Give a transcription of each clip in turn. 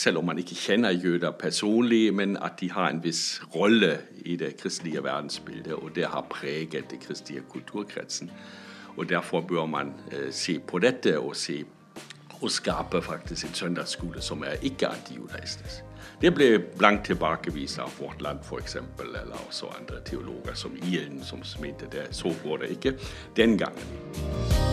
selv om man ikke kjenner jøder personlig, men at de har en viss rolle i det kristelige verdensbildet, og det har preget den kristelige kulturkretsen. Og Derfor bør man eh, se på dette og, se, og skape faktisk en søndagsskole som er ikke antijudaistisk. Det ble blankt tilbakevist av Vårt Land f.eks., eller også andre teologer som Ilen, som mente det. Så går det ikke den gangen.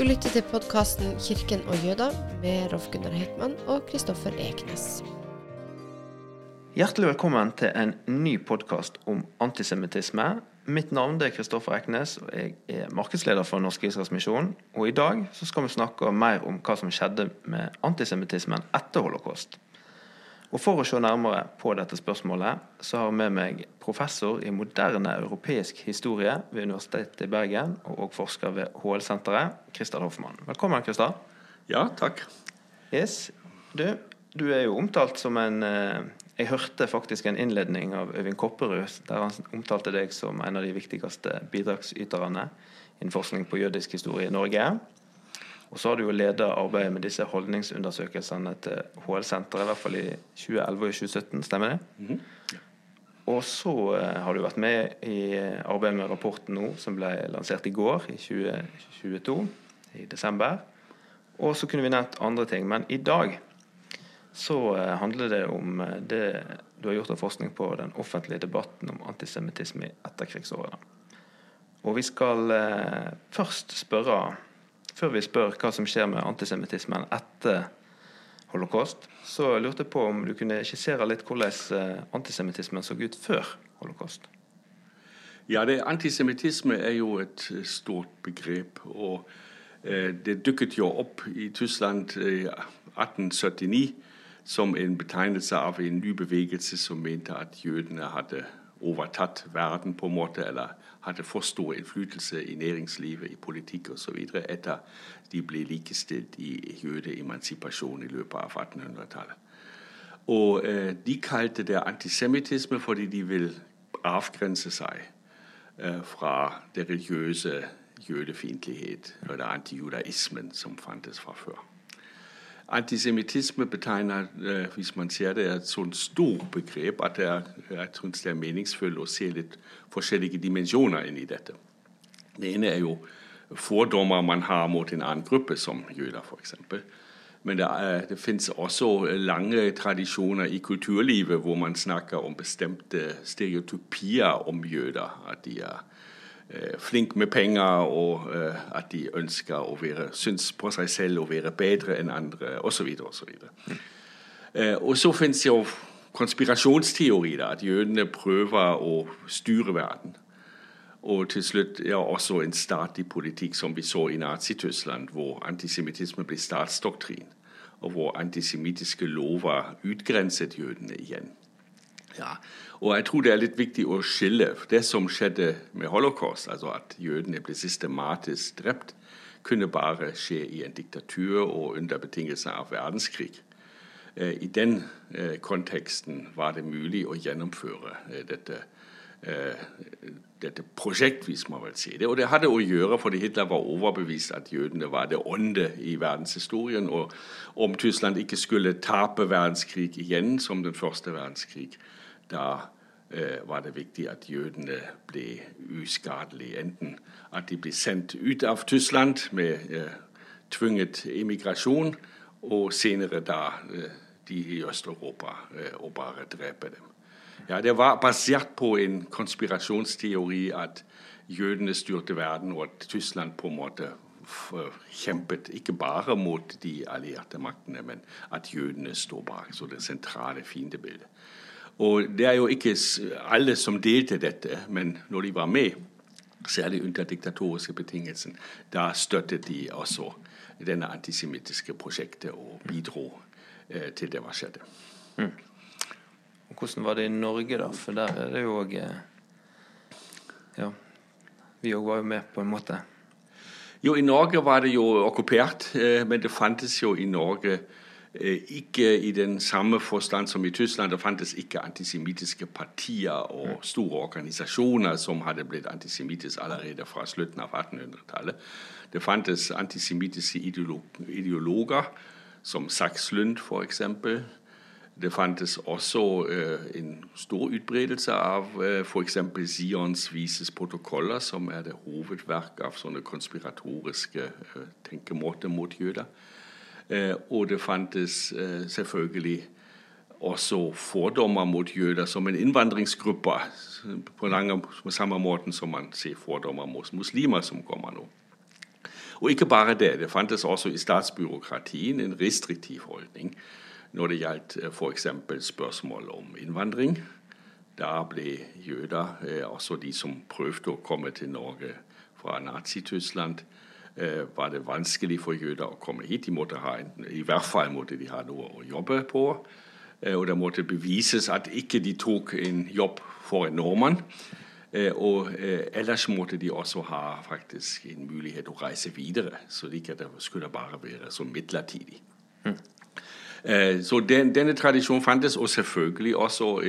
Du lytter til podkasten 'Kirken og jøder' med Rolf Gunnar Heitmann og Kristoffer Eknes. Hjertelig velkommen til en ny podkast om antisemittisme. Mitt navn er Kristoffer Eknes, og jeg er markedsleder for Norsk Israels. Og i dag skal vi snakke mer om hva som skjedde med antisemittismen etter holocaust. Og For å se nærmere på dette spørsmålet, så har jeg med meg professor i moderne europeisk historie ved Universitetet i Bergen, og forsker ved HL-senteret, Christer Hoffmann. Velkommen, Christer. Ja, takk. Yes. Du, du er jo omtalt som en eh, Jeg hørte faktisk en innledning av Øyvind Kopperud der han omtalte deg som en av de viktigste bidragsyterne innen forskning på jødisk historie i Norge. Og så har du jo ledet arbeidet med disse holdningsundersøkelsene til HL-senteret, i hvert fall i 2011 og 2017, stemmer det? Mm -hmm. Og så uh, har du vært med i arbeidet med rapporten nå, som ble lansert i går, i 2022, i desember. Og så kunne vi nevnt andre ting. Men i dag så uh, handler det om det du har gjort av forskning på den offentlige debatten om antisemittisme i etterkrigsårene. Og vi skal først spørre før vi spør hva som skjer med antisemittismen etter holocaust, så lurte jeg på om du kunne skissere litt hvordan eh, antisemittismen så ut før holocaust? Ja, det, Antisemittisme er jo et eh, stort begrep. og eh, Det dukket jo opp i Tyskland i eh, 1879 som en betegnelse av en ny bevegelse som mente at jødene hadde overtatt verden, på en måte, eller hadde for stor innflytelse i næringslivet, i politikk osv. etter de ble likestilt i jødeemansipasjon i løpet av 1800-tallet. Og eh, De kalte det antisemittisme fordi de vil avgrense seg eh, fra det religiøse jødefiendtlighet, eller antijudaismen, som fantes fra før. Antisemittisme betegner, øh, hvis man ser det, et sånt stort begrep at er, jeg synes det er meningsfullt å se litt forskjellige dimensjoner inn i dette. Det ene er jo fordommer man har mot en annen gruppe, som jøder f.eks. Men det, er, det finnes også lange tradisjoner i kulturlivet hvor man snakker om bestemte stereotypier om jøder. At de er Eh, flink med penger, og eh, at de ønsker å være, syns på seg selv å være bedre enn andre, osv. osv. Eh, og så finnes jo konspirasjonsteorier, at jødene prøver å styre verden. Og til slutt ja, også en statlig politikk som vi så i Nazi-Tyskland, hvor antisemittisme ble statsdoktrin, og hvor antisemittiske lover utgrenset jødene igjen. Ja, og jeg tror det er litt viktig å skille det som skjedde med holocaust, altså at jødene ble systematisk drept, kunne bare skje i en diktatur og under betingelser av verdenskrig. Eh, I den eh, konteksten var det mulig å gjennomføre eh, dette, dette prosjekt, hvis man vil si det. Og det hadde å gjøre fordi Hitler var overbevist at jødene var det ånde i verdenshistorien. Og om Tyskland ikke skulle tape verdenskrig igjen som den første verdenskrig, da øh, var det viktig at jødene ble uskadelige. Enten at de ble sendt ut av Tyskland med øh, tvunget emigrasjon, og senere da øh, de i Øst-Europa og bare drepe dem. Ja, Det var basert på en konspirasjonsteori at jødene styrte verden, og at Tyskland på en måte kjempet ikke bare mot de allierte maktene, men at jødene står bak. Så det sentrale fiendebildet. Og det er jo ikke alle som delte dette, men når de var med, særlig under diktatoriske betingelser, da støttet de også denne antisemittiske prosjektet og bidro eh, til det hva skjedde. Mm. Hvordan var det i Norge, da? For der er det jo òg eh, Ja, vi òg var jo med, på en måte. Jo, i Norge var det jo okkupert, eh, men det fantes jo i Norge ikke i den samme forstand som i Tyskland. Det fantes ikke antisemittiske partier og store organisasjoner som hadde blitt antisemittiske allerede fra slutten av 1800-tallet. Det fantes antisemittiske ideologer, som Sachs Lund f.eks. Det fantes også uh, en stor utbredelse av uh, f.eks. Sions vises protokoller, som er det hovedverk av sånne konspiratoriske tenkemåter mot jøder. Uh, og det fantes uh, selvfølgelig også fordommer mot jøder som en innvandringsgruppe, på, lange, på samme måte som man ser fordommer mot muslimer som kommer nå. Og ikke bare det. Det fantes også i statsbyråkratien en restriktiv holdning når det gjaldt eh, f.eks. spørsmål om innvandring. Da ble jøder, eh, også de som prøvde å komme til Norge fra Nazi-Tyskland, eh, var det vanskelig for jøder å komme hit. De måtte ha en, I hvert fall måtte de ha noe å jobbe på. Og det måtte bevises at ikke de tok en jobb for en nordmann. Og ellers måtte de også ha faktisk en mulighet å reise videre, så det ikke skulle bare være så midlertidig. Mm. Øh, så den, denne tradisjonen fantes, og selvfølgelig også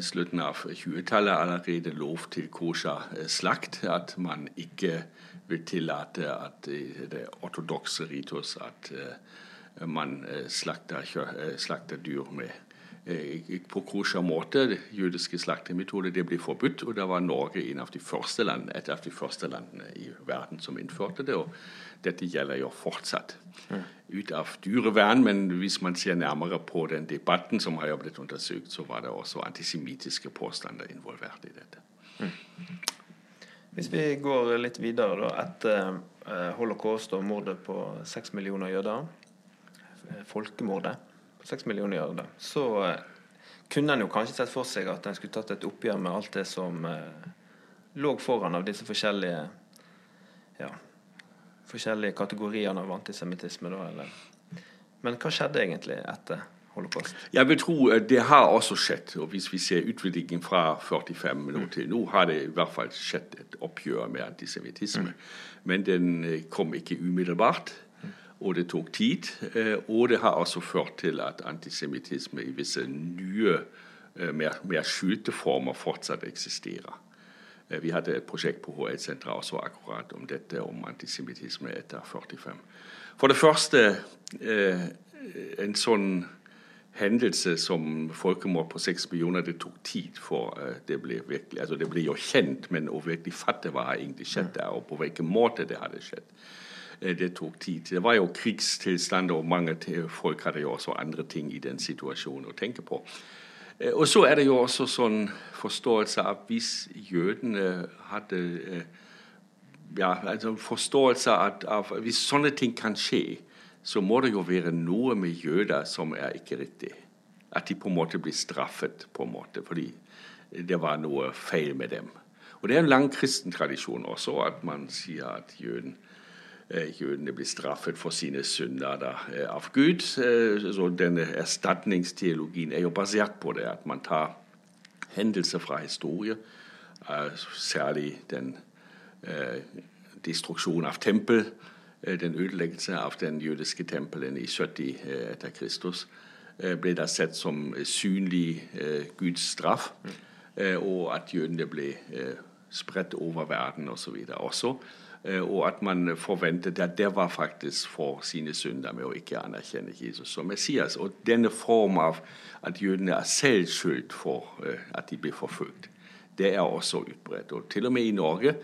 slutten av 20-tallet allerede lov til kosher øh, slakt. At man ikke vil tillate at det ortodokse ritus at uh, man slakter, slakter dyr med på kosher måte. Jødiske slaktemetoder det ble forbudt, og da var Norge en av de første land, et av de første landene i verden som innførte det. og dette gjelder jo fortsatt. Ut av dyrevern, men hvis man ser nærmere på den debatten som har blitt undersøkt, så var det også antisemittiske påstander involvert i dette. Hvis vi går litt videre da, etter eh, holocaust og mordet på seks millioner jøder, eh, folkemordet på seks millioner jøder, så eh, kunne en jo kanskje sett for seg at en skulle tatt et oppgjør med alt det som lå foran av disse forskjellige ja, forskjellige kategoriene av antisemittisme. Men hva skjedde egentlig etter holocaust? Jeg vil tro at det har også skjedd. og Hvis vi ser utviklingen fra 45 nå til nå, har det i hvert fall skjedd et oppgjør med antisemittisme. Mm. Men den eh, kom ikke umiddelbart. Og det tok tid. Eh, og det har også ført til at antisemittisme i visse nye, eh, mer, mer skjulte former fortsatt eksisterer. Eh, vi hadde et prosjekt på HL-senteret også akkurat om dette, om antisemittisme etter 45. For det første eh, en sånn hendelse som folkemord på seks millioner, det tok tid for uh, det ble virkelig altså Det ble jo kjent, men å virkelig fatte hva har egentlig skjedd der, og på hvilken måte det hadde skjedd. Det tok tid. Det var jo krigstilstander, og mange folk hadde jo også andre ting i den situasjonen å tenke på. Uh, og så er det jo også sånn forståelse av hvis jødene hadde eh, ja, altså forståelse av, av Hvis sånne ting kan skje, så må det jo være noe med jøder som er ikke riktig. At de på en måte blir straffet på en måte, fordi det var noe feil med dem. Og Det er en lang kristen tradisjon også at man sier at jøden, eh, jødene blir straffet for sine synder da, eh, av Gud. Så Denne erstatningsteologien er jo basert på det, at man tar hendelser fra historie, særlig den destruksjonen av tempel, øh, den ødeleggelse av den jødiske tempelen i 70 øh, etter Kristus, ble da sett som synlig Guds straff, og at jødene ble spredt over verden osv. Og også. Og at man forventet at det var faktisk for sine synder med å ikke anerkjenne Jesus som Messias. Og denne form av at jødene er selv skyld for uh, at de blir forfulgt. Det er også utbredt. Og til og med i Norge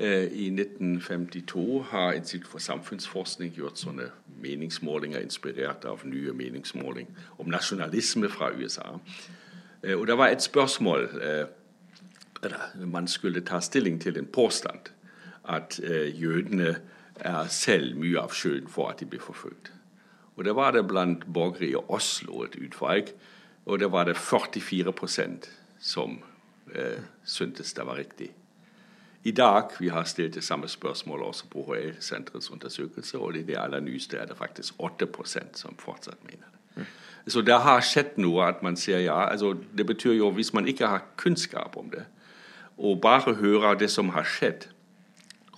uh, i 1952 har Institutt for samfunnsforskning gjort sånne meningsmålinger inspirert av nye meningsmåling om nasjonalisme fra USA. Og det var et spørsmål Man skulle ta stilling til en påstand at jødene er selv mye av skylden for at de blir forfulgt. Og Det var det blant borgere i Oslo et utvalg og det var det 44 som eh, syntes det var riktig. I dag vi har stilt det samme spørsmålet også på HL-senterets undersøkelse, og i det aller nyeste er det faktisk 8 som fortsatt mener det. Så det har skjedd noe at man sier ja. altså Det betyr jo hvis man ikke har kunnskap om det, og bare hører det som har skjedd,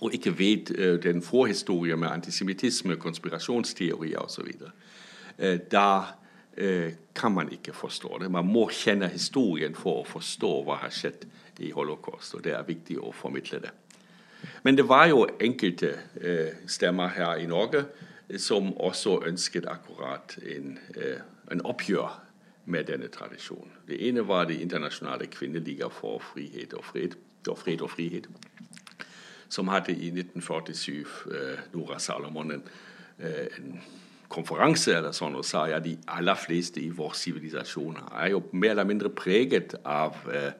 og ikke vet uh, den forhistorien med antisemittisme, konspirasjonsteorier osv., uh, da Eh, kan man ikke forstå det. Man må kjenne historien for å forstå hva har skjedd i holocaust. og Det er viktig å formidle det. Men det var jo enkelte stemmer her i Norge som også ønsket akkurat en, en oppgjør med denne tradisjonen. Det ene var Det internasjonale kvinneliga for frihet og fred, og fred og frihet, som hadde i 1947 eh, Nora Salomonen eh, en konferanse eller sånn, og sa ja, de aller fleste i vår sivilisasjon er jo mer eller mindre preget av eh,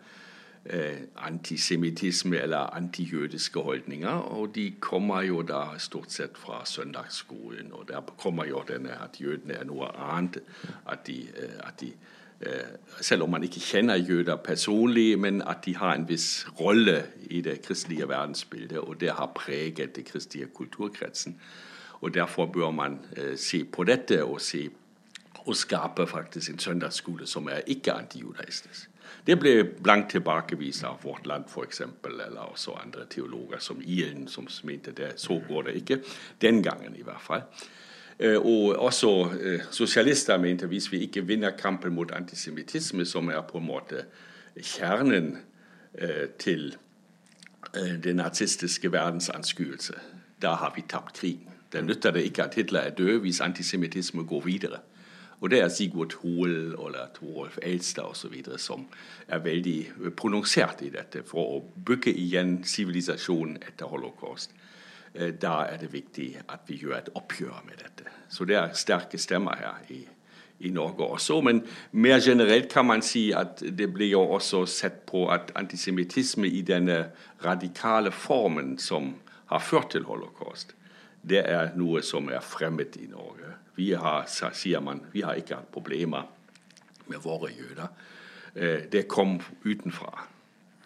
antisemittisme eller antijødiske holdninger. Og de kommer jo da stort sett fra søndagsskolen, og der kommer jo denne at jødene er noe annet. At de, at de selv om man ikke kjenner jøder personlig, men at de har en viss rolle i det kristelige verdensbildet, og det har preget den kristelige kulturkretsen. Og Derfor bør man eh, se på dette og, se, og skape faktisk en søndagsskole som er ikke antijudaistisk. Det ble blankt tilbakevist av Vårt Land f.eks., eller også andre teologer som Ilen, som mente det. Så går det ikke. Den gangen, i hvert fall. Eh, og også eh, sosialister mente hvis vi ikke vinner kampen mot antisemittisme, som er på en måte kjernen til den nazistiske verdensanskuelse, da har vi tapt krigen. Det nytter det ikke at Hitler er død hvis antisemittisme går videre. Og det er Sigurd Hoel eller Torolf Elstad osv. som er veldig prononsert i dette for å bygge igjen sivilisasjonen etter holocaust. Eh, da er det viktig at vi gjør et oppgjør med dette. Så det er sterke stemmer her i, i Norge også. Men mer generelt kan man si at det blir jo også sett på at antisemittisme i denne radikale formen som har ført til holocaust, det er noe som er fremmed i Norge. Vi har, sier man, vi har ikke hatt problemer med våre jøder. Eh, det kom utenfra.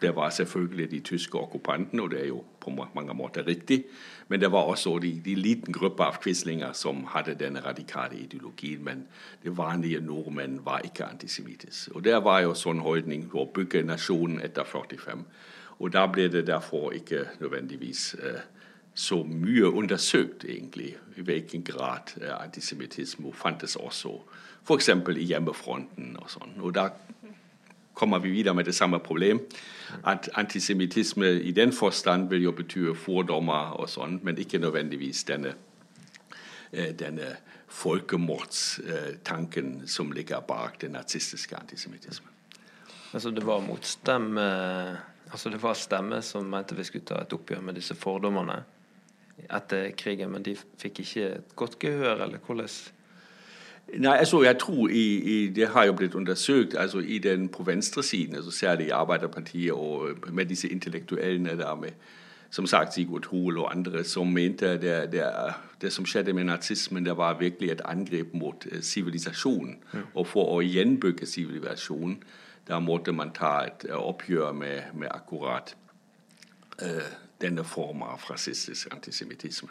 Det var selvfølgelig de tyske okkupantene, og det er jo på mange måter riktig. Men det var også de, de liten gruppe av quislinger som hadde denne radikale ideologien. Men de vanlige nordmenn var ikke antisemittiske. Og det var jo sånn holdning å bygge nasjonen etter 45. Og da ble det derfor ikke nødvendigvis eh, så mye undersøkt, egentlig, i hvilken grad eh, antisemittisme fantes også f.eks. i hjemmefronten. Og sånn. Og da kommer vi videre med det samme problem. At antisemittisme i den forstand vil jo bety fordommer og sånn, men ikke nødvendigvis denne, eh, denne folkemordstanken som ligger bak den nazistiske antisemittismen. Altså det var motstemme Altså det var stemmer som mente vi skulle ta et oppgjør med disse fordommene? etter krigen, men de fikk ikke et godt gehør, eller hvordan? Nei, altså jeg tror i, i, Det har jo blitt undersøkt altså i den på venstresiden, altså særlig i Arbeiderpartiet og med disse intellektuellene der med som sagt Sigurd Hoel og andre som mente det, det, det som skjedde med nazismen, det var virkelig et angrep mot sivilisasjonen. Mm. Og for å gjenbygge sivilisasjonen, da måtte man ta et oppgjør med, med akkurat uh, denne formen av rasistisk antisemittisme.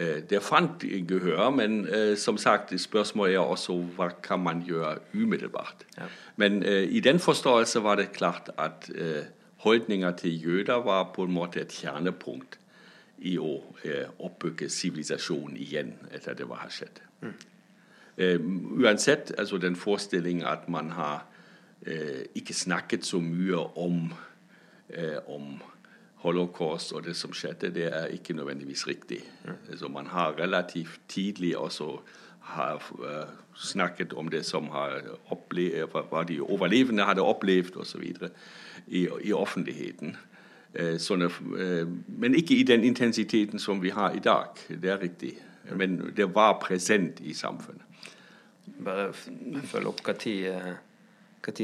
Eh, det fant gehør, men eh, som sagt, spørsmålet er også hva kan man gjøre umiddelbart. Ja. Men eh, i den forståelse var det klart at holdninger til jøder var på en måte et kjernepunkt i å oppbygge sivilisasjonen igjen etter det var skjedd. Mm. Uansett, altså den forestillingen at man har ikke snakket så mye om, om holocaust og det som skjedde, det er ikke nødvendigvis riktig. Altså man har relativt tidlig også har, uh, snakket om det som har opplevd, hva de overlevende hadde opplevd osv. I, i offentligheten. Uh, sånne, men ikke i den intensiteten som vi har i dag. Det er riktig. Men det var present i samfunnet. Bare følg opp når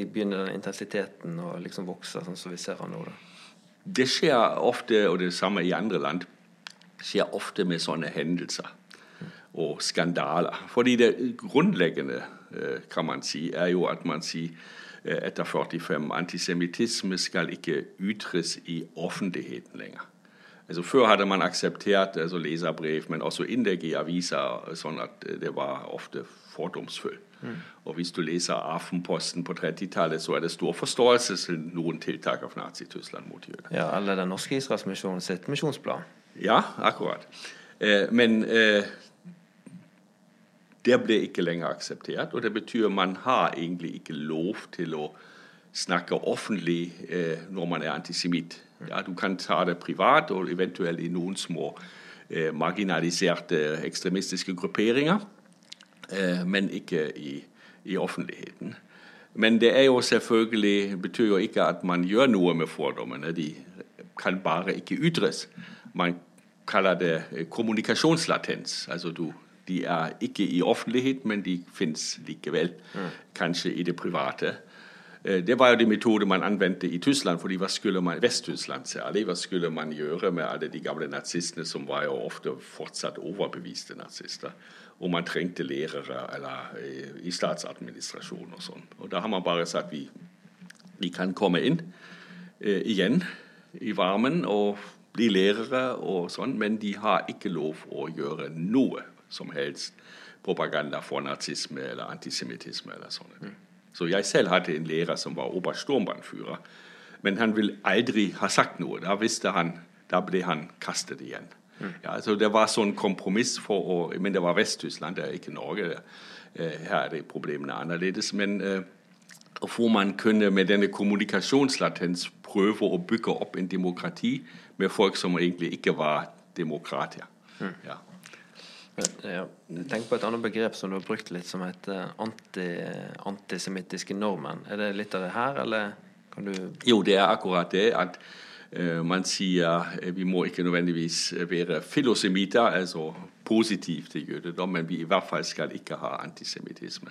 begynner den intensiteten å liksom vokse, sånn som vi ser her nå? da? Det skjer ofte, og det samme i andre land, skjer ofte med sånne hendelser og skandaler. Fordi det grunnleggende, eh, kan man si, er jo at man sier eh, etter 45 antisemittisme skal ikke ytres i offentligheten lenger. Altså Før hadde man akseptert altså leserbrev, men også innlegg i aviser, sånn at det var ofte fordomsfullt. Mm. Og hvis du leser Aftenposten på 30-tallet, så er det stor forståelse til noen tiltak av Nazi-Tyskland mot jøder. Ja, eller Den norske Israelsmisjonen sitt misjonsplan. Ja, akkurat. Eh, men eh, det ble ikke lenger akseptert. Og det betyr man har egentlig ikke lov til å snakke offentlig eh, når man er antisemitt Ja, du kan ta det privat og eventuelt i noen små eh, marginaliserte ekstremistiske grupperinger, men ikke i, i, offentligheten. Men det er jo selvfølgelig, betyr jo ikke at man gjør noe med fordommene. De kan bare ikke ytres. Man kaller det eh, kommunikasjonslatens. Altså du, de er ikke i offentlighet, men de fins likevel. Mm. Kanskje i det private. Eh, det var jo de metode man anvendte i Tyskland, fordi hva skulle man, Vest-Tyskland særlig. Hva skulle man gjøre med alle de gamle nazistene, som var jo ofte fortsatt overbeviste nazister? Og man trengte lærere eller eh, i statsadministrasjon og sånn. Og da har man bare sagt vi, vi kan komme inn eh, igjen i varmen og bli lærere og sånn, men de har ikke lov å gjøre noe som helst propaganda for nazisme eller antisemittisme eller sånne. Mm. Så jeg selv hadde en lærer som var oberstormbannfører, Men han ville aldri ha sagt noe. Da visste han, da ble han kastet igjen. Mm. Ja, altså det var sånn kompromiss for å Men det var Vest-Tyskland, det er ikke Norge. Eh, her er det problemene annerledes. Men uh, hvor man kunne med denne kommunikasjonslatens prøve å bygge opp en demokrati med folk som egentlig ikke var demokrater. Mm. Ja. Ja, tenk på et annet begrep som du har brukt litt, som heter anti, antisemittiske nordmenn. Er det litt av det her, eller kan du Jo, det er akkurat det. at man sier vi må ikke nødvendigvis være filosemitter, altså positivt til jødedom, men vi i hvert fall skal ikke ha antisemittisme.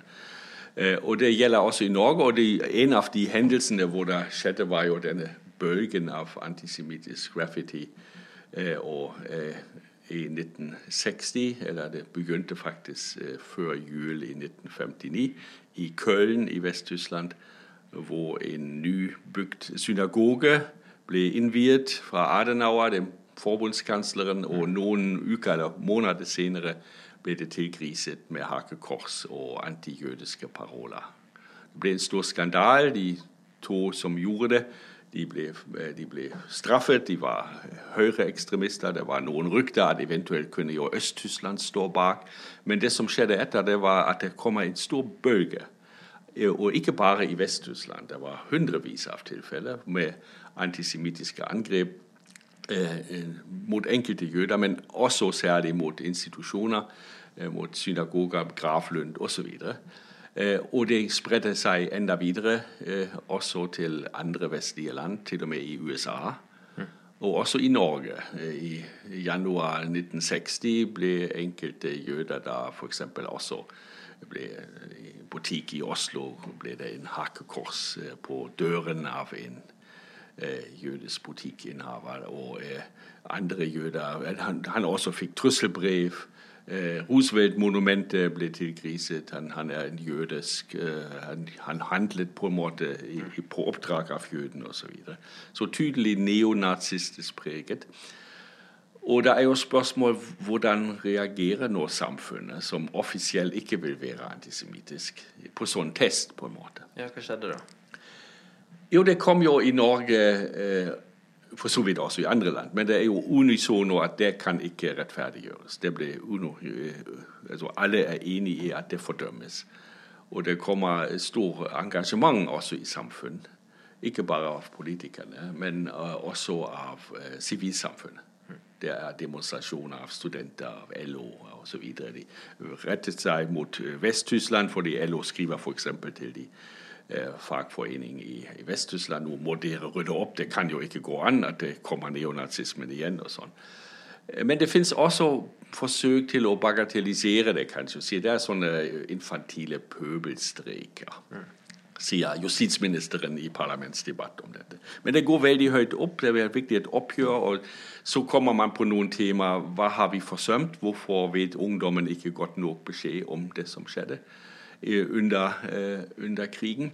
Uh, og Det gjelder også i Norge. og det, En av de hendelsene hvor det skjedde, var jo denne bølgen av antisemittisk graffiti. og i 1960, eller det begynte faktisk eh, før jul i 1959, i Köln i Vest-Tyskland, hvor en nybygd synagoge ble innviet fra Adenauer, den forbundskansleren, og noen uker eller måneder senere ble det tilgriset med hakekors og antijødiske paroler. Det ble en stor skandale. De to som gjorde det, de ble, de ble, straffet, de var høyreekstremister. Det var noen rykter at eventuelt kunne jo Øst-Tyskland stå bak. Men det som skjedde etter, det var at det kom en stor bølge. Og ikke bare i Vest-Tyskland. Det var hundrevis av tilfeller med antisemittiske angrep eh, mot enkelte jøder, men også særlig mot institusjoner, eh, mot synagoger, gravlund osv. Eh, og det spredte seg enda videre, eh, også til andre vestlige land, til og med i USA. Og også i Norge. I januar 1960 ble enkelte jøder da f.eks. også ble I butikk i Oslo ble det en hakekors på døren av en jødisk butikkinnehaver. Og andre jøder Han, han også fikk trusselbrev Eh, Roosevelt-monumentet ble tilgriset. Han, han, er en jødisk eh, han, han, handlet på en måte i, på oppdrag av jødene osv. Så, videre. så tydelig neonazistisk preget. Og det er jo spørsmål hvordan reagerer nå samfunnet, som offisielt ikke vil være antisemittisk, på sånn test, på en måte. Ja, Hva skjedde da? Jo, det kom jo i Norge eh, for så vidt også i andre land. Men det er jo unisono at det kan ikke rettferdiggjøres. Det ble uno, eh, altså alle er enige i at det fordømmes. Og det kommer stor engasjement også i samfunnet. Ikke bare av politikerne, men uh, også av uh, sivilsamfunnet. Det er demonstrasjoner av studenter, av LO osv. De rettet seg mot Vest-Tyskland fordi LO skriver f.eks. til de Eh, fagforening i, i Vest-Tyskland. Nå må dere rydde opp. Det kan jo ikke gå an at det kommer neonazismen igjen. og sånn. Eh, men det fins også forsøk til å bagatellisere det, kanskje. Det er sånne infantile pøbelstreker. Sier justisministeren i parlamentsdebatt om dette. Men det går veldig høyt opp. Det er viktig et oppgjør. og Så kommer man på noen temaer. Hva har vi forsømt? Hvorfor vet ungdommen ikke godt nok beskjed om det som skjedde? Under, eh, under krigen.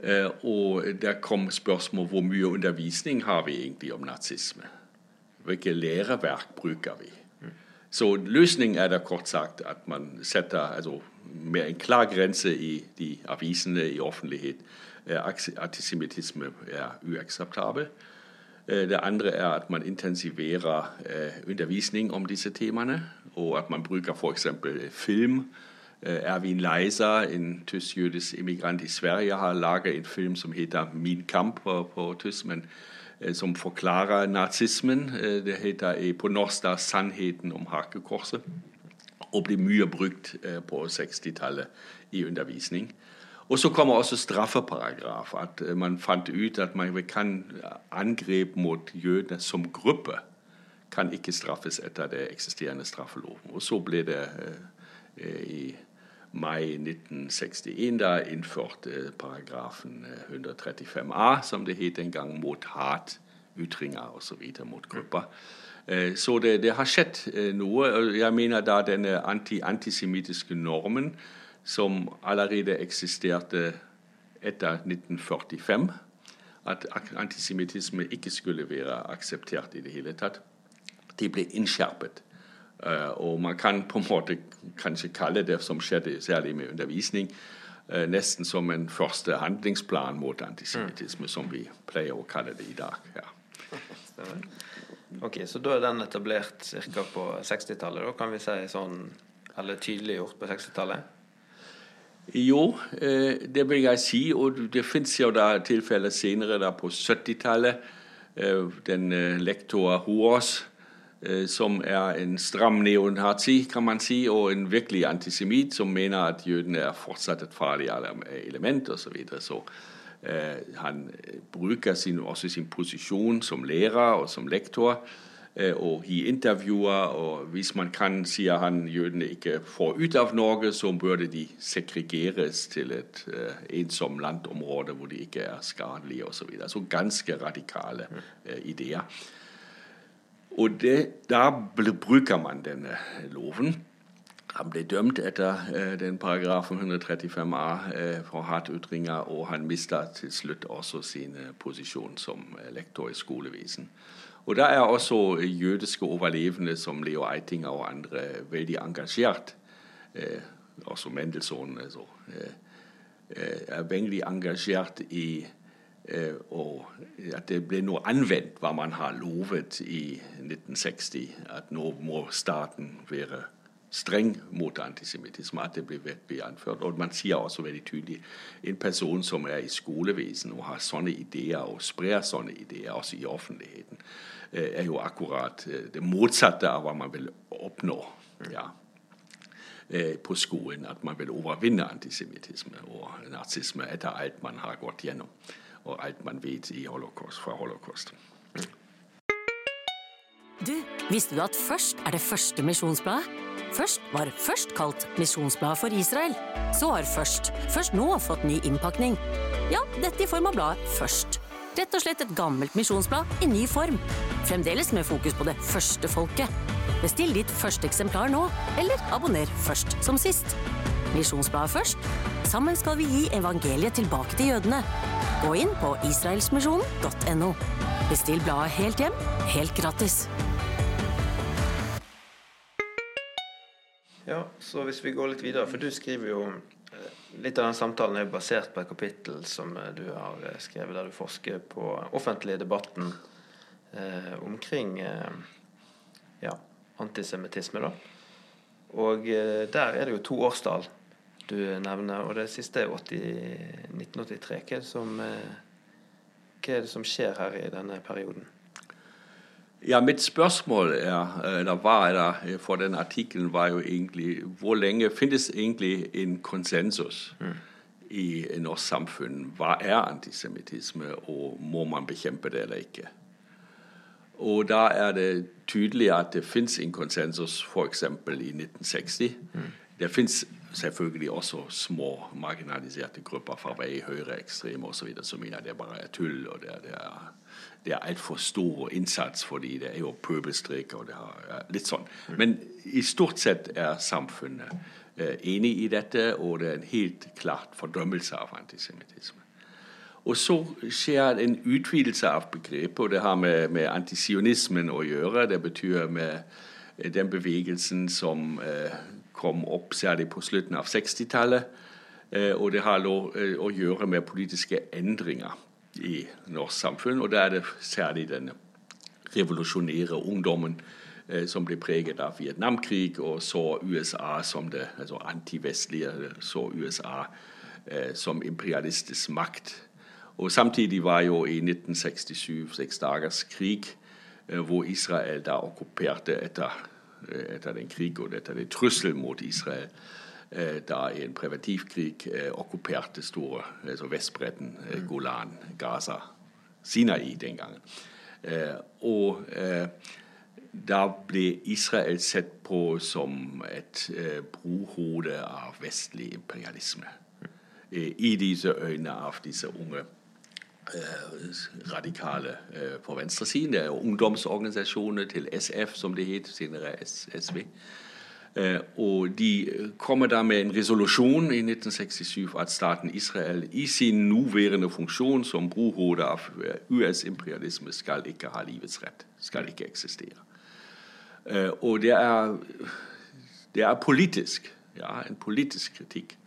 Eh, og der kom spørsmål hvor mye undervisning har vi egentlig om nazisme. Hvilke læreverk bruker vi? Så løsningen er da kort sagt at man setter altså, med en klar grense i de avisene i offentlighet. Antisemittisme er uakseptabel. Det andre er at man intensiverer undervisning om disse temaene, og at man bruker f.eks. film Erwin Leiser, en tysk-jødisk immigrant i Sverige, har laget en film som heter 'Min kamp' på, på tysk. men som forklarer nazismen. Det heter på norsk da 'Sannheten om hakekorset', og blir mye brukt på 60-tallet i undervisning. Og så kommer også straffeparagraf. At man fant ut at man kan angrep mot jødene som gruppe kan ikke straffes etter det eksisterende straffeloven. Og så ble det i mai 1961 da innførte paragrafen 135a, som det het den gang, mot hat, ytringer osv. mot grupper. Så det, det, har skjedd noe. Jeg mener da denne anti antisemittiske normen som allerede eksisterte etter 1945, at antisemittisme ikke skulle være akseptert i det hele tatt, det ble innskjerpet. Uh, og man kan på en måte kanskje kalle det som skjedde særlig med undervisning, uh, nesten som en første handlingsplan mot antisemittisme, mm. som vi pleier å kalle det i dag. Ja. ok, Så da er den etablert ca. på 60-tallet, da kan vi si sånn, eller tydeliggjort på 60-tallet? Jo, uh, det vil jeg si. Og det fins jo da tilfeller senere, da på 70-tallet. Den lektor Hoaas Øh, som er en stram neonazi, kan man si, og en virkelig antisemitt som mener at jødene er fortsatt et farlig element osv. Så, videre. så eh, han bruker sin, også sin posisjon som lærer og som lektor eh, og i intervjuer. og Hvis man kan, sier han, jødene ikke får ut av Norge, så burde de segregeres til et eh, ensomt landområde hvor de ikke er skadelige osv. Så, videre. så ganske radikale ideer. Og det, da bruker man denne loven. Han ble dømt etter eh, den paragrafen 135a eh, for hatytringer, og han mista til slutt også sin uh, posisjon som lektor i skolevisen. Og Da er også jødiske overlevende som Leo Eitinger og andre veldig engasjert. også Mendelssohn altså, er veldig engasjert i og at det ble nå anvendt hva man har lovet i 1960, at nå må staten være streng mot antisemittisme, at det ble anført. Og man sier også veldig tydelig en person som er i skolevesen og har sånne ideer og sprer sånne ideer også i offentligheten, øh, er jo akkurat øh, det motsatte av hva man vil oppnå. Ja på skolen. At man vil overvinne antisemittisme og nazisme etter alt man har gått gjennom og alt man vet holocaust, fra holocaust. Du, Visste du at Først er det første misjonsbladet? Først var først kalt Misjonsbladet for Israel. Så har Først først nå fått ny innpakning. Ja, dette i form av bladet Først. Rett og slett et gammelt misjonsblad i ny form. Fremdeles med fokus på det første folket. Bestill ditt første eksemplar nå, eller abonner først som sist. Misjonsbladet først. Sammen skal vi gi evangeliet tilbake til jødene. Gå inn på israelsmisjonen.no. Bestill bladet helt hjem, helt gratis. Ja, så hvis vi går litt videre, for du skriver jo eh, Litt av den samtalen er basert på et kapittel som eh, du har eh, skrevet, der du forsker på offentlige debatten eh, omkring eh, ja, antisemittisme. Og eh, der er det jo to årstall du nevner, og det siste er 80, 1983. Hva er, som, eh, hva er det som skjer her i denne perioden? Ja, Mitt spørsmål er, eller var der for den artikkelen, var jo egentlig hvor lenge finnes egentlig en konsensus mm. i norsk samfunn? Hva er antisemittisme, og må man bekjempe det eller ikke? Og da er det tydelig at det fins en konsensus f.eks. i 1960. Mm. Det fins selvfølgelig også små marginaliserte grupper fra vei høyreekstreme osv. som mener det bare er tull. og det det er, det er altfor stor innsats fordi det er jo pøbelstrikk og det er litt sånn. Men i stort sett er samfunnet eh, enig i dette, og det er en helt klart fordømmelse av antisemittisme. Og så skjer en utvidelse av begrepet, og det har med, med antisionismen å gjøre. Det betyr med den bevegelsen som eh, kom opp særlig på slutten av 60-tallet. Eh, og det har eh, å gjøre med politiske endringer i norsk samfunn. Og da er det særlig den revolusjonære ungdommen eh, som ble preget av Vietnamkrig, og så USA som det altså antivestlige, så USA som imperialistisk makt. Og Samtidig var jo i 1967 seks dagers krig, hvor Israel da okkuperte etter, etter den krig og etter den trussel mot Israel da i en preventivkrig okkuperte store altså Vestbredden, Golan, Gaza, Sinai den gangen. Og da ble Israel sett på som et eh, brohode av vestlig imperialisme. Eh, I disse øynene av disse unge eh, radikale eh, på venstresiden. Det er ungdomsorganisasjoner til SF, som det het, senere SV. Eh, og de kommer da med en resolusjon i 1967 at staten Israel i sin nåværende funksjon som brohode av eh, US-imperialisme skal ikke ha livets rett. Skal ikke eksistere. Øh, og det er, det er politisk. Ja, en politisk kritikk.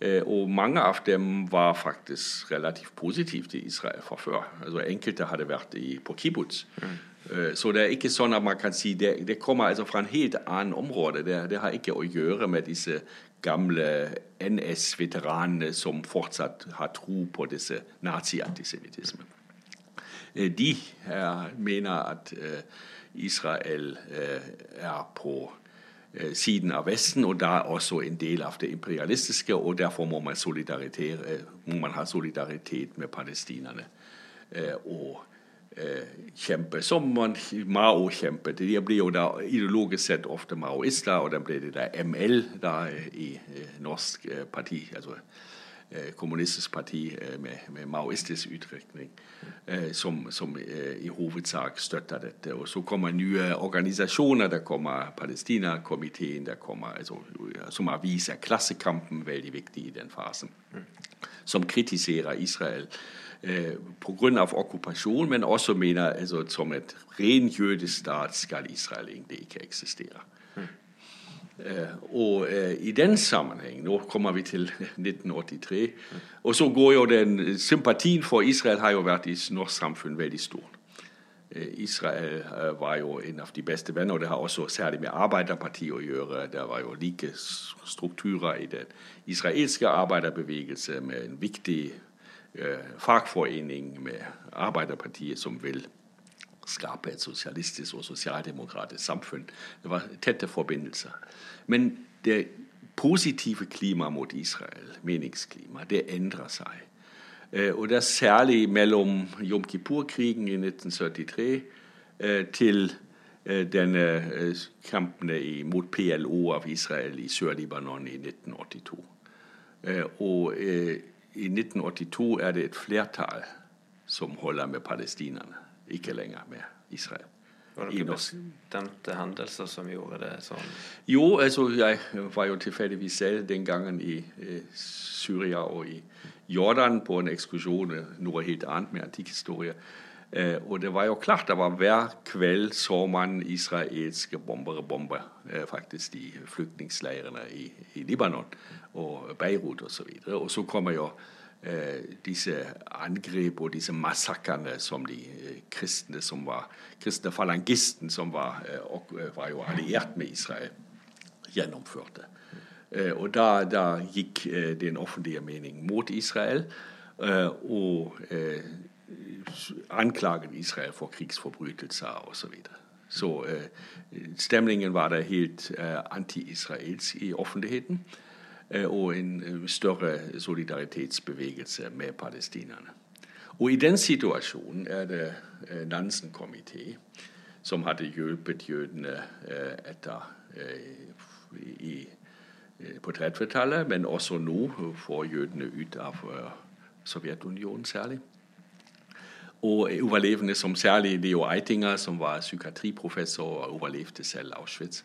Øh, og mange av dem var faktisk relativt positive til Israel fra før. Altså Enkelte hadde vært i, på kibbutz. Mm. Øh, så det er ikke sånn at man kan si det, det kommer altså fra en helt annen område. Det, det, har ikke å gjøre med disse gamle NS-veteranene som fortsatt har tro på disse nazi-antisemittismen. De mener at Israel eh, er på eh, siden av Vesten, og da også en del av det imperialistiske. og Derfor må man, må man ha solidaritet med palestinerne. Eh, og kjempe som man Mao kjempet. De blir jo da ideologisk sett ofte maoister, og da ble det da ML da i norsk parti. altså Eh, kommunistisk parti eh, med, med maoistisk uttrykning, eh, som, som i hovedsak støtter dette. Og så kommer nye organisasjoner. Det kommer Palestina-komiteen, altså, som aviser. Klassekampen veldig viktig i den fasen. Som kritiserer Israel pga. okkupasjon, men også mener altså, som et ren stat skal Israel egentlig ikke eksistere. Eh, og eh, i den sammenheng Nå kommer vi til 1983. Og så går jo den Sympatien for Israel har jo vært i norsk samfunn veldig stor. Eh, Israel var jo en av de beste venner, og det har også særlig med Arbeiderpartiet å gjøre. Det var jo like strukturer i den israelske arbeiderbevegelse med en viktig fagforening med Arbeiderpartiet som vil skape et sosialistisk og sosialdemokratisk samfunn. Det var tette forbindelser. Men det positive klimaet mot Israel, meningsklima, det endrer seg. Eh, og det er særlig mellom Jom Kippur-krigen i 1973 eh, til eh, denne kampene mot PLO av Israel i Sør-Libanon i 1982. Og i 1982 er det et flertall som holder med palestinerne ikke lenger med Israel. Var det noen bestemte hendelser som gjorde det sånn? Jo, altså jeg var jo tilfeldigvis selv den gangen i eh, Syria og i Jordan på en ekskursjon, noe helt annet med antikkhistorie. Eh, og det var jo klart, det var hver kveld så man israelske bombere bombe eh, faktisk de flyktningleirene i, i Libanon og Beirut osv. Og, så og så kommer jo Eh, disse angrep og disse massakrene som de eh, kristne som var kristne falangisten, som var, eh, var jo alliert med Israel, gjennomførte. Og da, da gikk den offentlige mening mot Israel og anklaget Israel for krigsforbrytelser osv. Så, videre. så stemningen var da helt anti-israelsk i offentligheten. Eh, og en eh, større solidaritetsbevegelse med palestinerne. Og I den situasjonen er det eh, Nansen komité som hadde hjulpet jødene etter i, på 30-tallet, men også nå får jødene ut av Sovjetunionen særlig. Og overlevende som særlig Leo Eitinger, som var psykiatriprofessor og overlevde selv Auschwitz.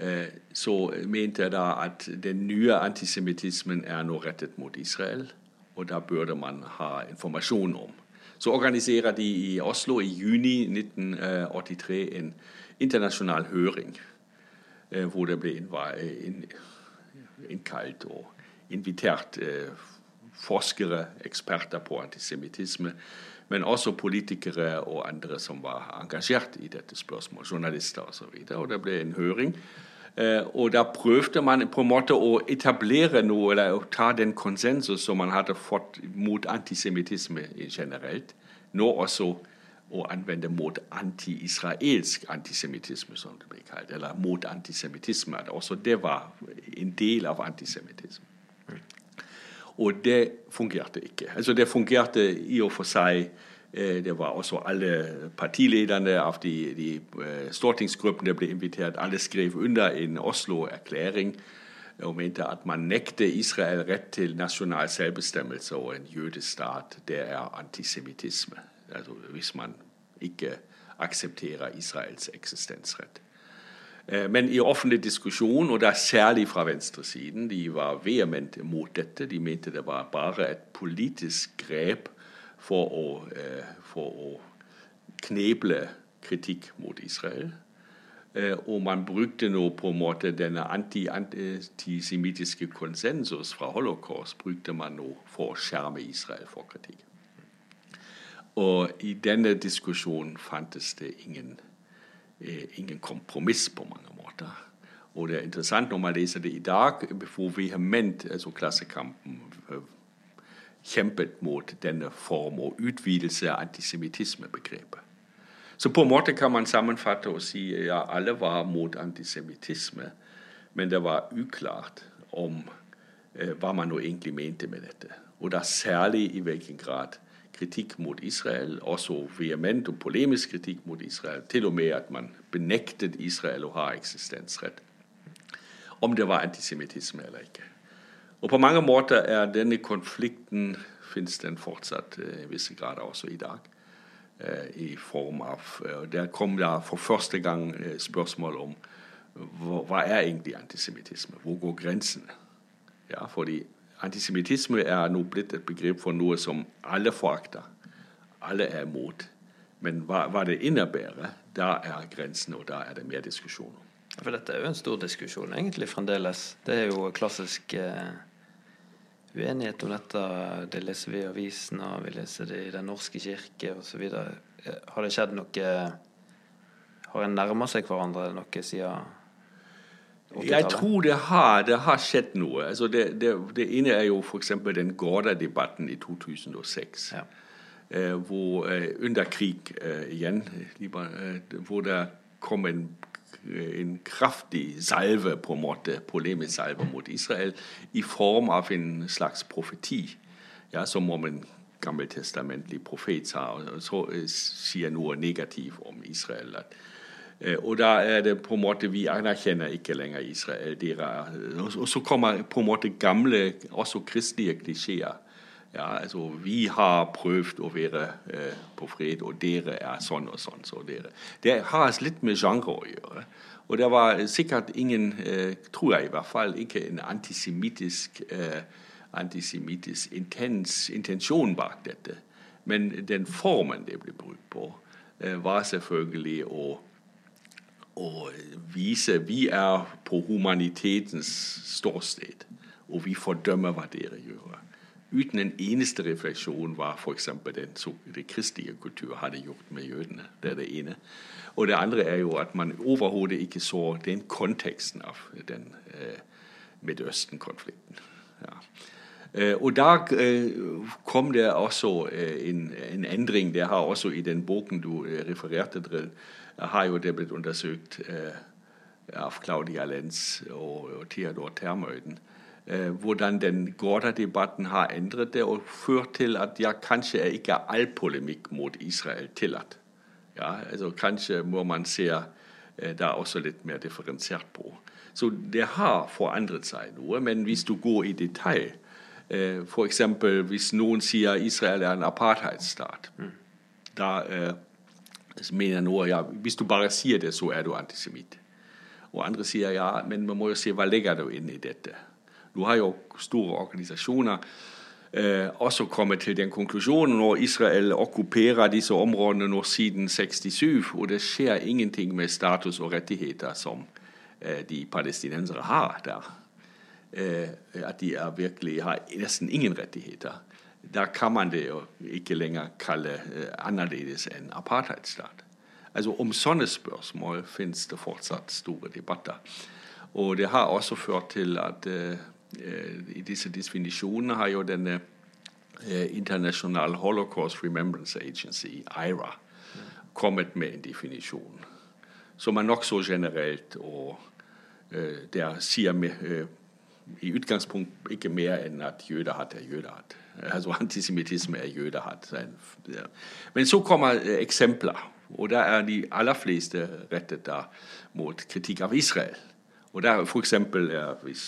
Eh, så mente jeg da at den nye antisemittismen er nå rettet mot Israel, og da burde man ha informasjon om. Så organiserer de i Oslo i juni 1983 en internasjonal høring, eh, hvor det ble innkalt og invitert eh, forskere, eksperter på antisemittisme, men også politikere og andre som var engasjert i dette spørsmålet, journalister osv. Og, så og det ble en høring Eh, og da prøvde man på en måte å etablere noe, eller å ta den konsensus som man hadde fått mot antisemittisme generelt, nå også å anvende mot anti-israelsk antisemittisme, som det ble kalt. Eller mot antisemittisme. Også det var en del av antisemittisme. Og det fungerte ikke. Altså Det fungerte i og for seg Eh, det var også alle partilederne av de, de eh, stortingsgruppene ble invitert. Alle skrev under en Oslo-erklæring og mente at man nekter Israel rett til nasjonal selvbestemmelse og en jødisk stat. Det er antisemittisme. Altså hvis man ikke aksepterer Israels eksistensrett. Eh, men i offentlig diskusjon, og da særlig fra venstresiden, de var vehement mot dette. De mente det var bare et politisk grep for å, eh, for å kneble kritikk mot Israel. Eh, og man brukte nå på en måte denne antisemittiske konsensus fra holocaust brukte man nå for å skjerme Israel for kritikk. Og i denne diskusjonen fantes det ingen, eh, ingen kompromiss på mange måter. Og det er interessant når man leser det i dag, hvor vehement altså Klassekampen kjempet mot denne form og utvidelse av antisemittismebegrepet. Så på en måte kan man sammenfatte og si ja, alle var mot antisemittisme, men det var uklart om eh, hva man nå egentlig mente med dette. Og da særlig i hvilken grad kritikk mot Israel, også vehement og polemisk kritikk mot Israel, til og med at man benektet Israel å ha eksistensrett, om det var antisemittisme eller ikke. Og på mange måter er denne konflikten finnes den fortsatt eh, i visse grader også i dag. Eh, I form av eh, Der kom det for første gang spørsmål om hva er egentlig antisemittisme? Hvor går grensene? Ja, fordi antisemittisme er nå blitt et begrep for noe som alle forakter. Alle er imot. Men hva, hva det innebærer, da er grensene, og da er det mer diskusjoner. For dette er jo en stor diskusjon egentlig fremdeles. Det er jo klassisk eh uenighet om dette. Det leser vi i avisene, vi leser det i Den norske kirke osv. Har det skjedd noe Har en nærma seg hverandre noe siden 80-tallet? Jeg tror det har, det har skjedd noe. Altså det, det, det, ene er jo f.eks. den Gårda-debatten i 2006. Ja. Eh, hvor, eh, under krig eh, igjen, eh, hvor det kom en en kraftig salve, på en måte, polemisk salve mot Israel, i form av en slags profeti, ja, som om en gammeltestamentlig profet sa, og så uh, sier noe negativt om Israel. At, uh, og da er det på en måte Vi anerkjenner ikke lenger Israel. Dere, og så kommer på en måte gamle, også kristelige klisjeer. Ja, altså, Vi har prøvd å være eh, på fred, og dere er sånn og sånn. Så dere. Det har altså litt med genre å gjøre. Og det var sikkert ingen, eh, tror jeg i hvert fall, ikke en antisemittisk, eh, antisemittisk intens, intensjon bak dette. Men den formen det ble brukt på, eh, var selvfølgelig å, å vise vi er på humanitetens ståsted, og vi fordømmer hva dere gjør uten en eneste refleksjon hva f.eks. den, det kristelige kultur hadde gjort med jødene. Det er det ene. Og det andre er jo at man overhodet ikke så den konteksten av den eh, Midtøsten-konflikten. Ja. Eh, og da eh, kom det også eh, en, en, endring. Det har også i den boken du eh, refererte til, har jo det blitt undersøkt eh, av Claudia Lenz og, og Theodor Termøyden Eh, hvordan den Gårda-debatten har endret det og ført til at ja, kanskje er ikke all polemikk mot Israel tillatt. Ja, altså Kanskje må man se eh, da også litt mer differensiert på. Så det har forandret seg noe. Men hvis du går i detalj, eh, f.eks. hvis noen sier Israel er en apartheidstat, mm. da eh, mener noe ja, Hvis du bare sier det, så er du antisemitt. Og andre sier ja, men man må jo se hva ligger du inn i dette. Nå har jo store organisasjoner eh, også kommet til den konklusjonen når Israel okkuperer disse områdene nå siden 67, og det skjer ingenting med status og rettigheter som eh, de palestinensere har der. Eh, at de virkelig har nesten ingen rettigheter. Da kan man det jo ikke lenger kalle annerledes enn apartheidstat. Altså Om sånne spørsmål finnes det fortsatt store debatter. Og det har også ført til at i disse definisjonene har jo denne International Holocaust Remembrance Agency, IRA, kommet med en definisjon som er nokså generelt, og der sier vi i utgangspunkt ikke mer enn at jødehat er jødehat. Altså antisemittisme er jødehat. Men så kommer eksempler, og der er de aller fleste rettet da mot kritikk av Israel. Og der f.eks. er hvis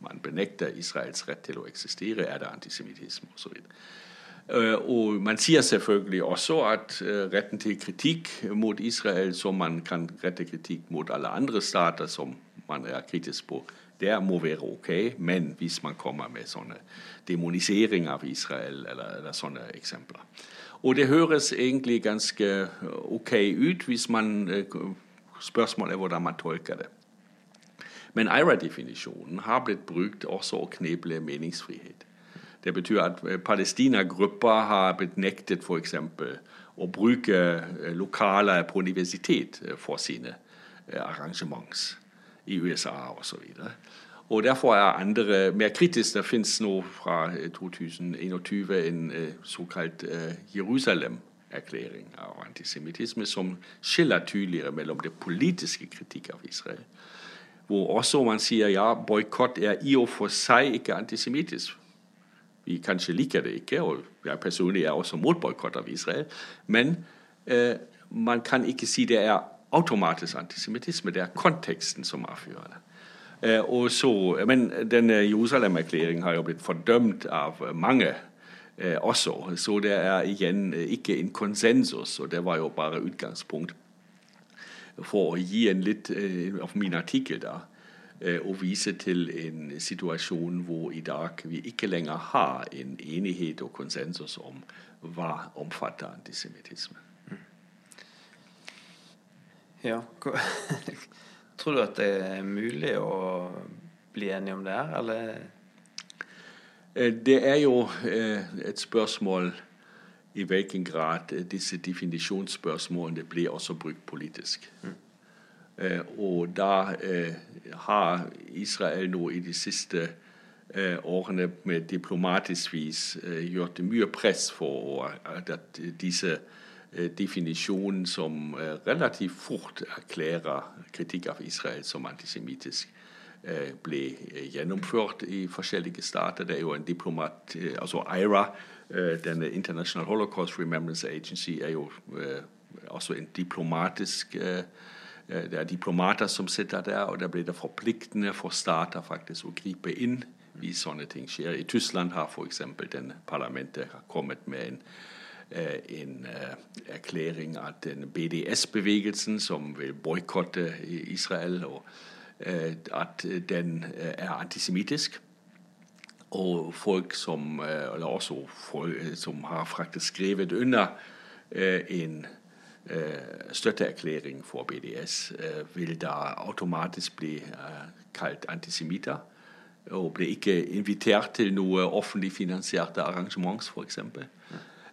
man benekter Israels rett til å eksistere, er det antisemittisme osv. Og man sier selvfølgelig også at retten til kritikk mot Israel, som man kan rette kritikk mot alle andre stater som man er kritisk på, det må være ok. Men hvis man kommer med sånne demonisering av Israel eller, eller sånne eksempler. Og det høres egentlig ganske ok ut hvis man Spørsmålet er hvordan man tolker. Men IRA-definisjonen har blitt brukt også å kneble meningsfrihet. Det betyr at palestinagrupper har blitt nektet f.eks. å bruke lokaler på universitet for sine arrangements i USA osv. Og Derfor er andre mer kritiske. Det fins nå fra 2021 en såkalt Jerusalem-erklæring av antisemittisme som skiller tydeligere mellom det politiske kritikk av Israel, hvor også man sier ja, boikott er i og for seg ikke antisemittisk. Vi kanskje liker det ikke, og jeg personlig er også mot boikott av Israel. Men eh, man kan ikke si det er automatisk antisemittisme. Det er konteksten som avgjør det. Eh, så, men denne Jerusalem-erklæringen har jo blitt fordømt av mange eh, også. Så det er igjen ikke en konsensus, og det var jo bare utgangspunkt for å gi en litt av min artikkel da, og vise til en situasjon hvor i dag vi ikke lenger har en enighet og konsensus om hva omfatter antisemittisme. Ja, Tror du at det er mulig å bli enig om det her, eller? Det er jo et spørsmål i hvilken grad disse definisjonsspørsmålene blir også brukt politisk. Mm. Og da har Israel nå i de siste årene med diplomatisk vis gjort mye press for at disse Eh, definisjon som eh, relativt fort erklærer kritikk av Israel som antisemittisk, eh, ble gjennomført i forskjellige stater. Det er jo en diplomat, altså IRA, denne International Holocaust Remembrance Agency, er jo også en diplomatisk Det er diplomater som sitter der, og da blir det forpliktende for stater faktisk å gripe inn hvis sånne ting skjer. I Tyskland har f.eks. parlamentet kommet med en en erklæring av den BDS-bevegelsen som vil boikotte Israel, og at den er antisemittisk. Og folk som, eller også folk som har faktisk skrevet under en støtteerklæring for BDS, vil da automatisk bli kalt antisemitter. Og ble ikke invitert til noe offentlig finansierte arrangements, f.eks.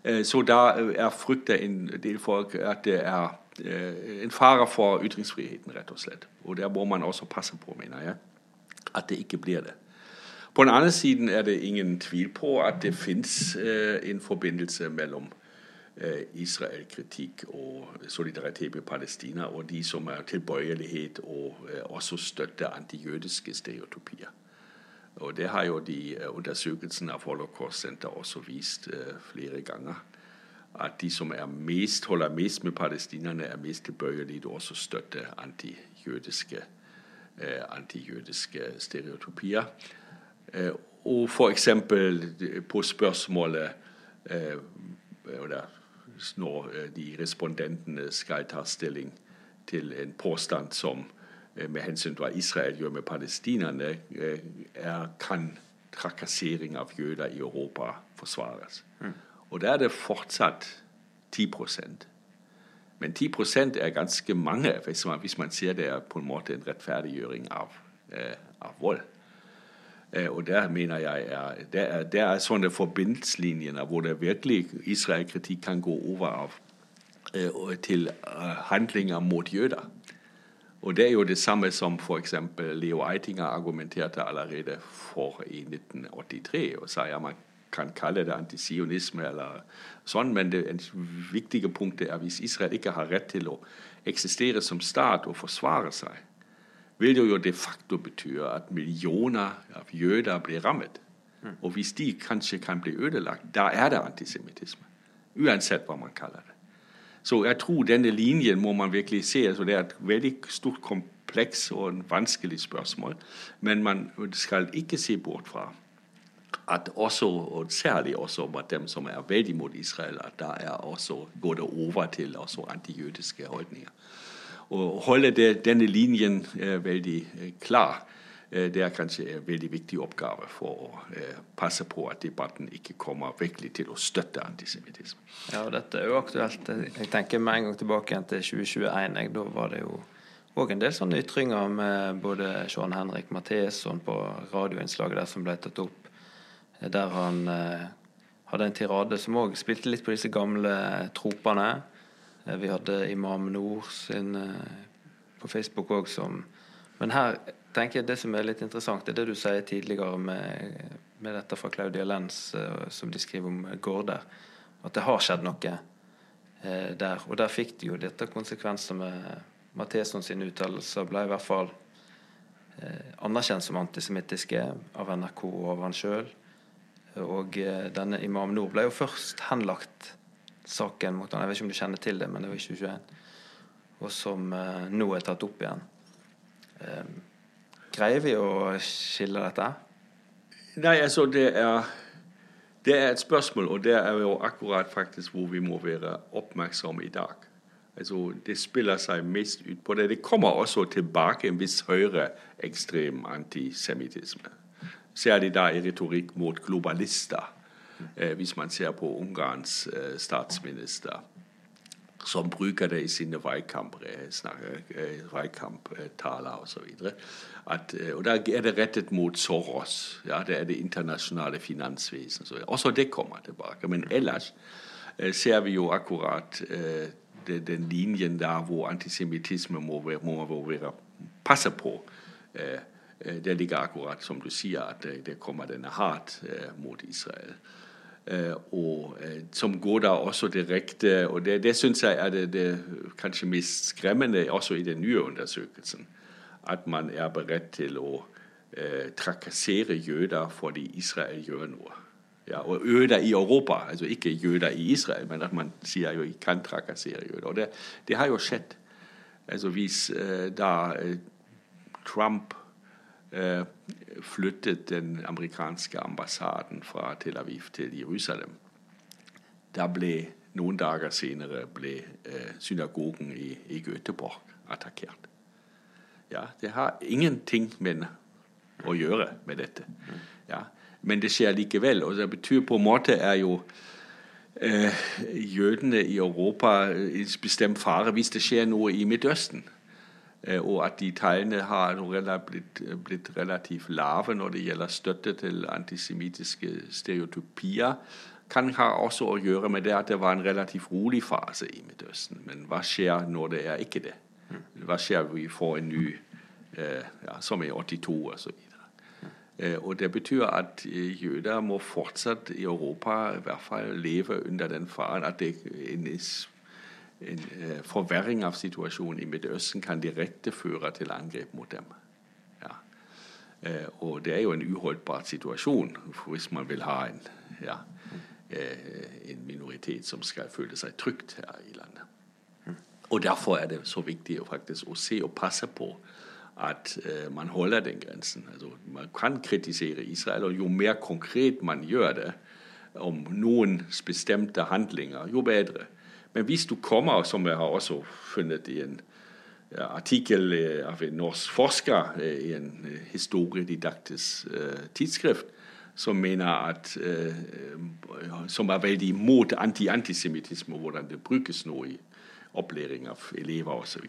Øh, så da øh, er frykta en del folk at det er øh, en fare for ytringsfriheten, rett og slett. Og der må man også passe på, mener jeg, at det ikke blir det. På den andre siden er det ingen tvil på at det fins en forbindelse mellom Israel-kritikk og solidaritet med Palestina og de som er tilbøyelighet og også støtter antijødiske stereotypier. Og Det har jo de eh, undersøkelsene av Holocaust Center også vist eh, flere ganger. At de som mest, holder mest med palestinerne, er mest tilbøyelige til også støtte antijødiske, eh, antijødiske stereotypier. Eh, og f.eks. på spørsmålet eh, når de respondentene skal ta stilling til en påstand som Øh, med hensyn til hva Israel gjør med palestinerne, øh, er, kan trakassering av jøder i Europa forsvares. Mm. Og da er det fortsatt 10% Men 10 er ganske mange hvis man, hvis man ser det er på en måte en rettferdiggjøring av, eh, av vold. Eh, og der mener jeg er, det er, det er sånne forbindelseslinjer hvor det virkelig Israel-kritikk kan gå over av eh, til handlinger mot jøder. Og det er jo det samme som f.eks. Leo Eitinger argumenterte allerede for i 1983 og sa ja, man kan kalle det antisionisme eller sånn, men det viktige punktet er hvis Israel ikke har rett til å eksistere som stat og forsvare seg, vil det jo de facto bety at millioner av jøder blir rammet. Og hvis de kanskje kan bli ødelagt, da er det antisemittisme. Uansett hva man kaller det. Så jeg tror denne linjen må man virkelig se. Altså det er et veldig stort kompleks og en vanskelig spørsmål. Men man skal ikke se bort fra at også, og særlig også blant dem som er veldig mot Israel, at da er også, går det over til også antijødiske holdninger. Å holde det, denne linjen eh, veldig eh, klar Eh, det er kanskje en veldig viktig oppgave for å passe på at debatten ikke kommer virkelig til å støtte antisemittisme. Ja, og dette er jo aktuelt. Jeg tenker med en gang tilbake igjen til 2021. Jeg, da var det jo òg en del sånne ytringer med både Sean Henrik Matheson på radioinnslaget der som ble tatt opp, der han eh, hadde en tirade som òg spilte litt på disse gamle tropene. Vi hadde Imam Nord sin eh, på Facebook òg som Men her tenker jeg Det som er litt interessant, er det du sier tidligere med, med dette fra Claudia Lenz, som de skriver om Gårder. At det har skjedd noe eh, der. Og der fikk de jo dette konsekvenser med Matheson sine uttalelser. Ble i hvert fall eh, anerkjent som antisemittiske av NRK og av han sjøl. Og denne Imam Nord ble jo først henlagt saken mot han. Jeg vet ikke om du kjenner til det, men det var i 2021. Og som nå er tatt opp igjen. Um, Greier vi å skille dette? Nei, altså det er, det er et spørsmål, og det er jo akkurat faktisk hvor vi må være oppmerksomme i dag. Altså, Det spiller seg mest ut på det. Det kommer også tilbake en viss høyreekstrem antisemittisme. Særlig da i retorikk mot globalister, eh, hvis man ser på Ungarns eh, statsminister som bruker det i sine veikamptaler osv. Og da er det rettet mot Soros. Ja, det er det internasjonale finansvesen. Også det kommer tilbake. Men ellers eh, ser vi jo akkurat eh, den linjen der hvor antisemittisme må, være, må være passe på. Eh, det ligger akkurat som du sier, at det kommer denne hat mot Israel. Og som går da også direkte og Det, det syns jeg er det, det, kanskje mest skremmende også i den nye undersøkelsen. At man er beredt til å eh, trakassere jøder fordi Israel gjør noe. Ja, og jøder i Europa, altså ikke jøder i Israel, men at man sier jo ikke kan trakassere jøder. Og det, det har jo skjedd. Altså Hvis eh, da eh, Trump flyttet den amerikanske ambassaden fra Tel Aviv til Jerusalem. Da ble noen dager senere ble eh, synagogen i, i Göteborg attakkert. Ja, det har ingenting med å gjøre med dette. Ja, men det skjer likevel. Og det betyr på en måte er jo eh, jødene i Europa i bestemt fare hvis det skjer noe i Midtøsten. Eh, og at de tallene har blitt, blitt, relativt lave når det gjelder støtte til antisemittiske stereotypier, kan ha også å gjøre med det at det var en relativt rolig fase i Midtøsten. Men hva skjer når det er ikke det? Hva skjer når vi får en ny, eh, ja, som i 82 osv.? Eh, og det betyr at jøder må fortsatt i Europa i hvert fall leve under den faren at det en eh, forverring av situasjonen i Midtøsten kan direkte føre til angrep mot dem. Ja. Eh, og det er jo en uholdbar situasjon hvis man vil ha en, ja, eh, en minoritet som skal føle seg trygt her i landet. Og Derfor er det så viktig faktisk å se og passe på at man holder den grensen. Altså, man kan kritisere Israel, og jo mer konkret man gjør det om noen bestemte handlinger, jo bedre. Men hvis du kommer, som jeg har også funnet i en artikkel eh, av en norsk forsker eh, i en eh, historiedidaktisk tidsskrift, som mener at som er veldig imot anti-antisemittisme, og hvordan det brukes nå i opplæring av elever osv.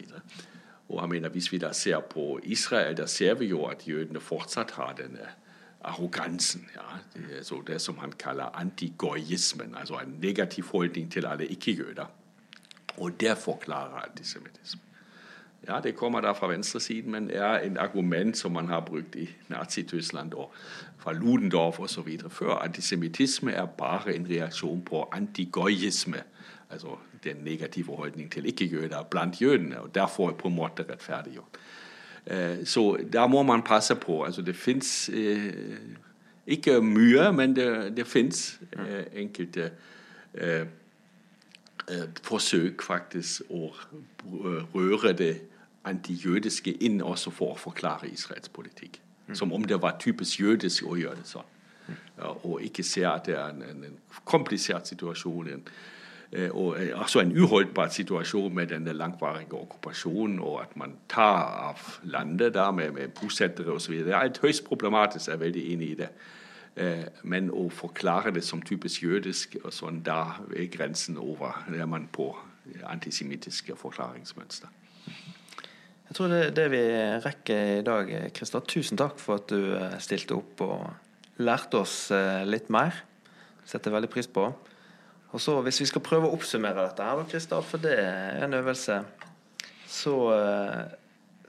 Og han mener hvis vi da ser på Israel, da ser vi jo at jødene fortsatt har denne arrogansen. Ja. Det, det, som han kaller antigoyismen, altså en negativ holdning til alle ikke-jøder. Og det forklarer antisemittisme. Ja, det kommer da fra venstresiden, men er et argument som man har brukt i Nazi-Tyskland og fra Ludendorff osv. før. Antisemittisme er bare en reaksjon på antigoyisme, altså den negative holdning til ikke-jøder blant jødene. og Derfor på en måte rettferdiggjort. Eh, så der må man passe på. altså Det fins ikke mye, men det, det fins eh, enkelte forsøk faktisk å røre det antijødiske inn også for å forklare Israels politikk. Mm. Som om det var typisk jødisk å gjøre det sånn. Og ikke se at det er en, en komplisert situasjon. En, og altså en uholdbar situasjon med denne langvarige okkupasjonen, og at man tar av landet der med, med bosettere osv. Et høyst problematisk, jeg er veldig enig i det. Eh, men å forklare det som typisk jødisk, sånn, da er grensen over. Da er man på antisemittiske forklaringsmønster. Jeg tror det er det vi rekker i dag. Christer, tusen takk for at du stilte opp og lærte oss litt mer. Setter veldig pris på. Og så Hvis vi skal prøve å oppsummere dette, her, Kristian, for det er en øvelse, så, eh,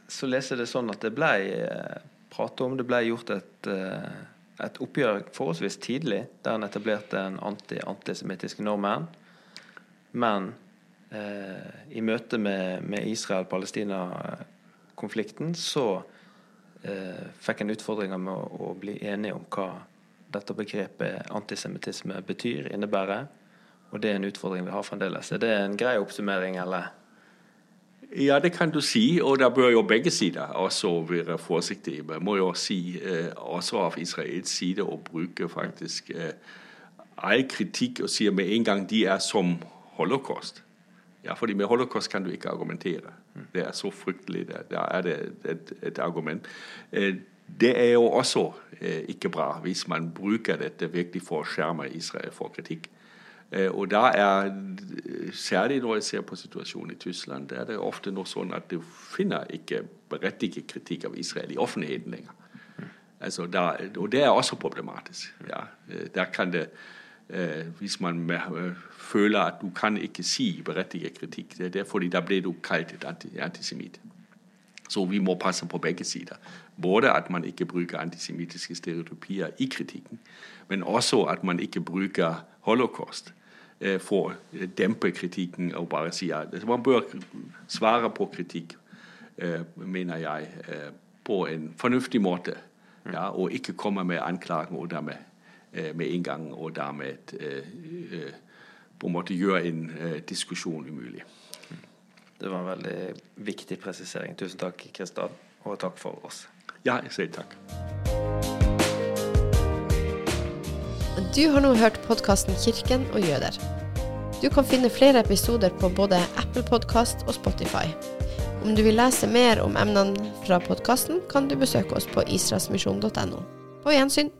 så leser jeg det sånn at det ble eh, pratet om, det ble gjort et, eh, et oppgjør forholdsvis tidlig, der en etablerte en anti-antisemittisk normen. Men eh, i møte med, med Israel-Palestina-konflikten så eh, fikk en utfordringer med å, å bli enige om hva dette begrepet antisemittisme betyr, innebærer. Og det er en utfordring vi har fremdeles. Er det en grei oppsummering, eller? Ja, det kan du si, og da bør jo begge sider også være forsiktige. Man må jo si, eh, også av Israels side, å bruke faktisk eh, all kritikk og si med en gang de er som holocaust. Ja, fordi med holocaust kan du ikke argumentere. Det er så fryktelig. Da er det et, et argument. Eh, det er jo også ikke bra hvis man bruker dette virkelig for å skjerme Israel for kritikk. Eh, og da er, Særlig når jeg ser på situasjonen i Tyskland, der er det ofte noe sånn at du finner ikke berettiget kritikk av Israel i offentligheten lenger. Altså der, og det er også problematisk. Ja. Eh, der kan det, eh, Hvis man føler at du kan ikke si berettiget kritikk, det er fordi da blir du kalt et antisemitt. Så vi må passe på begge sider. Både at man ikke bruker antisemittiske stereotypier i kritikken, men også at man ikke bruker holocaust Eh, for å dempe kritikken og bare si at man bør svare på kritikk, eh, mener jeg, eh, på en fornuftig måte. Ja, og ikke komme med anklagen og dermed med en gang og dermed på en måte gjøre en diskusjon umulig. Det var en veldig viktig presisering. Tusen takk, Kristian, og takk for oss. Ja, jeg sier takk. Du har nå hørt podkasten 'Kirken og jøder'. Du kan finne flere episoder på både Apple Podkast og Spotify. Om du vil lese mer om emnene fra podkasten, kan du besøke oss på israelsmisjon.no. På gjensyn.